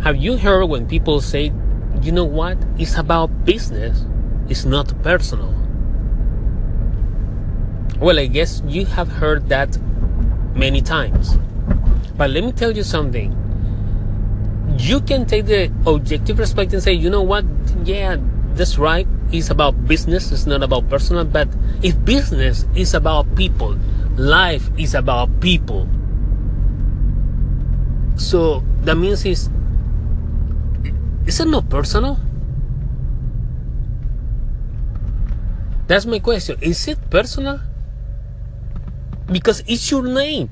Have you heard when people say, you know what? It's about business, it's not personal? Well, I guess you have heard that many times. But let me tell you something. You can take the objective perspective and say, you know what? Yeah, that's right. It's about business, it's not about personal. But if business is about people, life is about people. So that means it's is it not personal? That's my question. Is it personal? Because it's your name.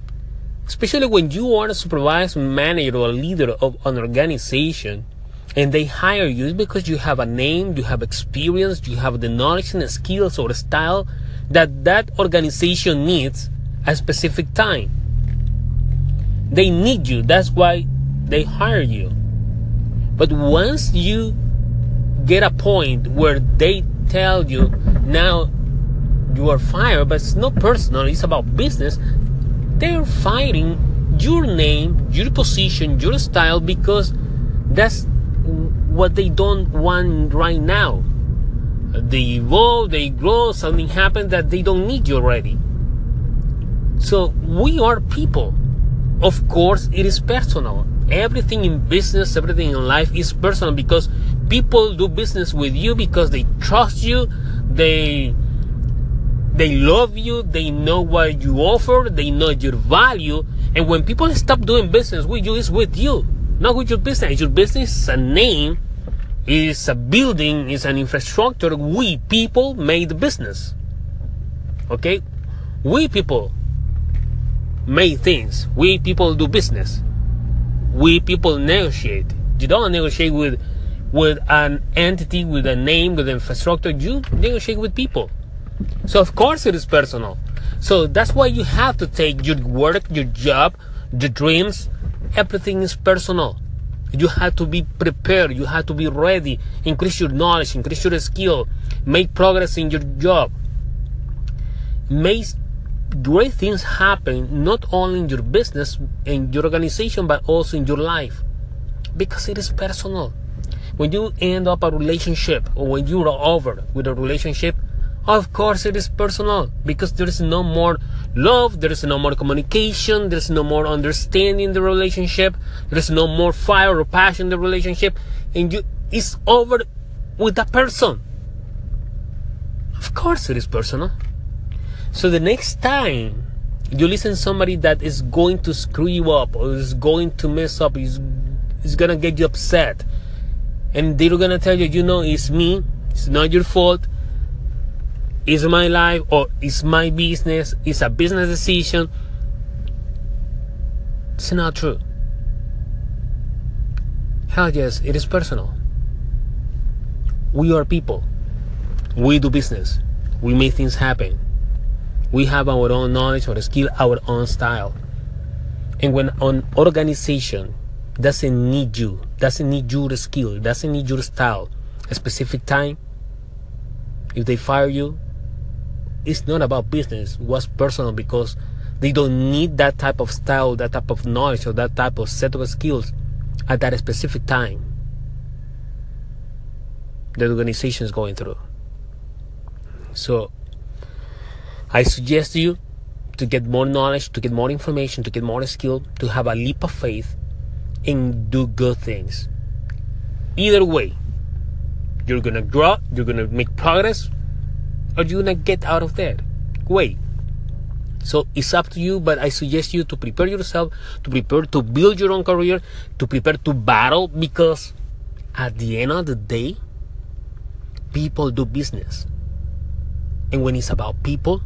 Especially when you are a supervisor, manager, or leader of an organization and they hire you because you have a name, you have experience, you have the knowledge and the skills or style that that organization needs at a specific time. They need you. That's why they hire you. But once you get a point where they tell you now you are fired, but it's not personal, it's about business, they're firing your name, your position, your style because that's what they don't want right now. They evolve, they grow, something happens that they don't need you already. So we are people. Of course, it is personal everything in business, everything in life is personal because people do business with you because they trust you, they they love you, they know what you offer, they know your value, and when people stop doing business with you, it's with you, not with your business. Your business is a name, is a building, is an infrastructure. We people made the business. Okay? We people made things. We people do business we people negotiate. You don't negotiate with with an entity, with a name, with infrastructure. You negotiate with people. So of course it is personal. So that's why you have to take your work, your job, your dreams, everything is personal. You have to be prepared, you have to be ready, increase your knowledge, increase your skill, make progress in your job. Make great things happen not only in your business in your organization but also in your life because it is personal. When you end up a relationship or when you're over with a relationship of course it is personal because there is no more love there is no more communication there is no more understanding the relationship there is no more fire or passion in the relationship and you it's over with that person. Of course it is personal so the next time you listen to somebody that is going to screw you up or is going to mess up, is is gonna get you upset, and they're gonna tell you, you know, it's me, it's not your fault, it's my life or it's my business, it's a business decision. It's not true. Hell yes, it is personal. We are people. We do business. We make things happen. We have our own knowledge, our skill, our own style. And when an organization doesn't need you, doesn't need your skill, doesn't need your style, a specific time, if they fire you, it's not about business, it was personal because they don't need that type of style, that type of knowledge, or that type of set of skills at that specific time the organization is going through. So I suggest you to get more knowledge, to get more information, to get more skill, to have a leap of faith and do good things. Either way, you're gonna grow, you're gonna make progress, or you're gonna get out of that way. So it's up to you, but I suggest you to prepare yourself, to prepare to build your own career, to prepare to battle because at the end of the day, people do business. And when it's about people,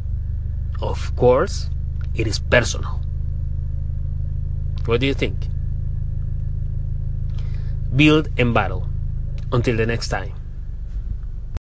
of course, it is personal. What do you think? Build and battle. Until the next time.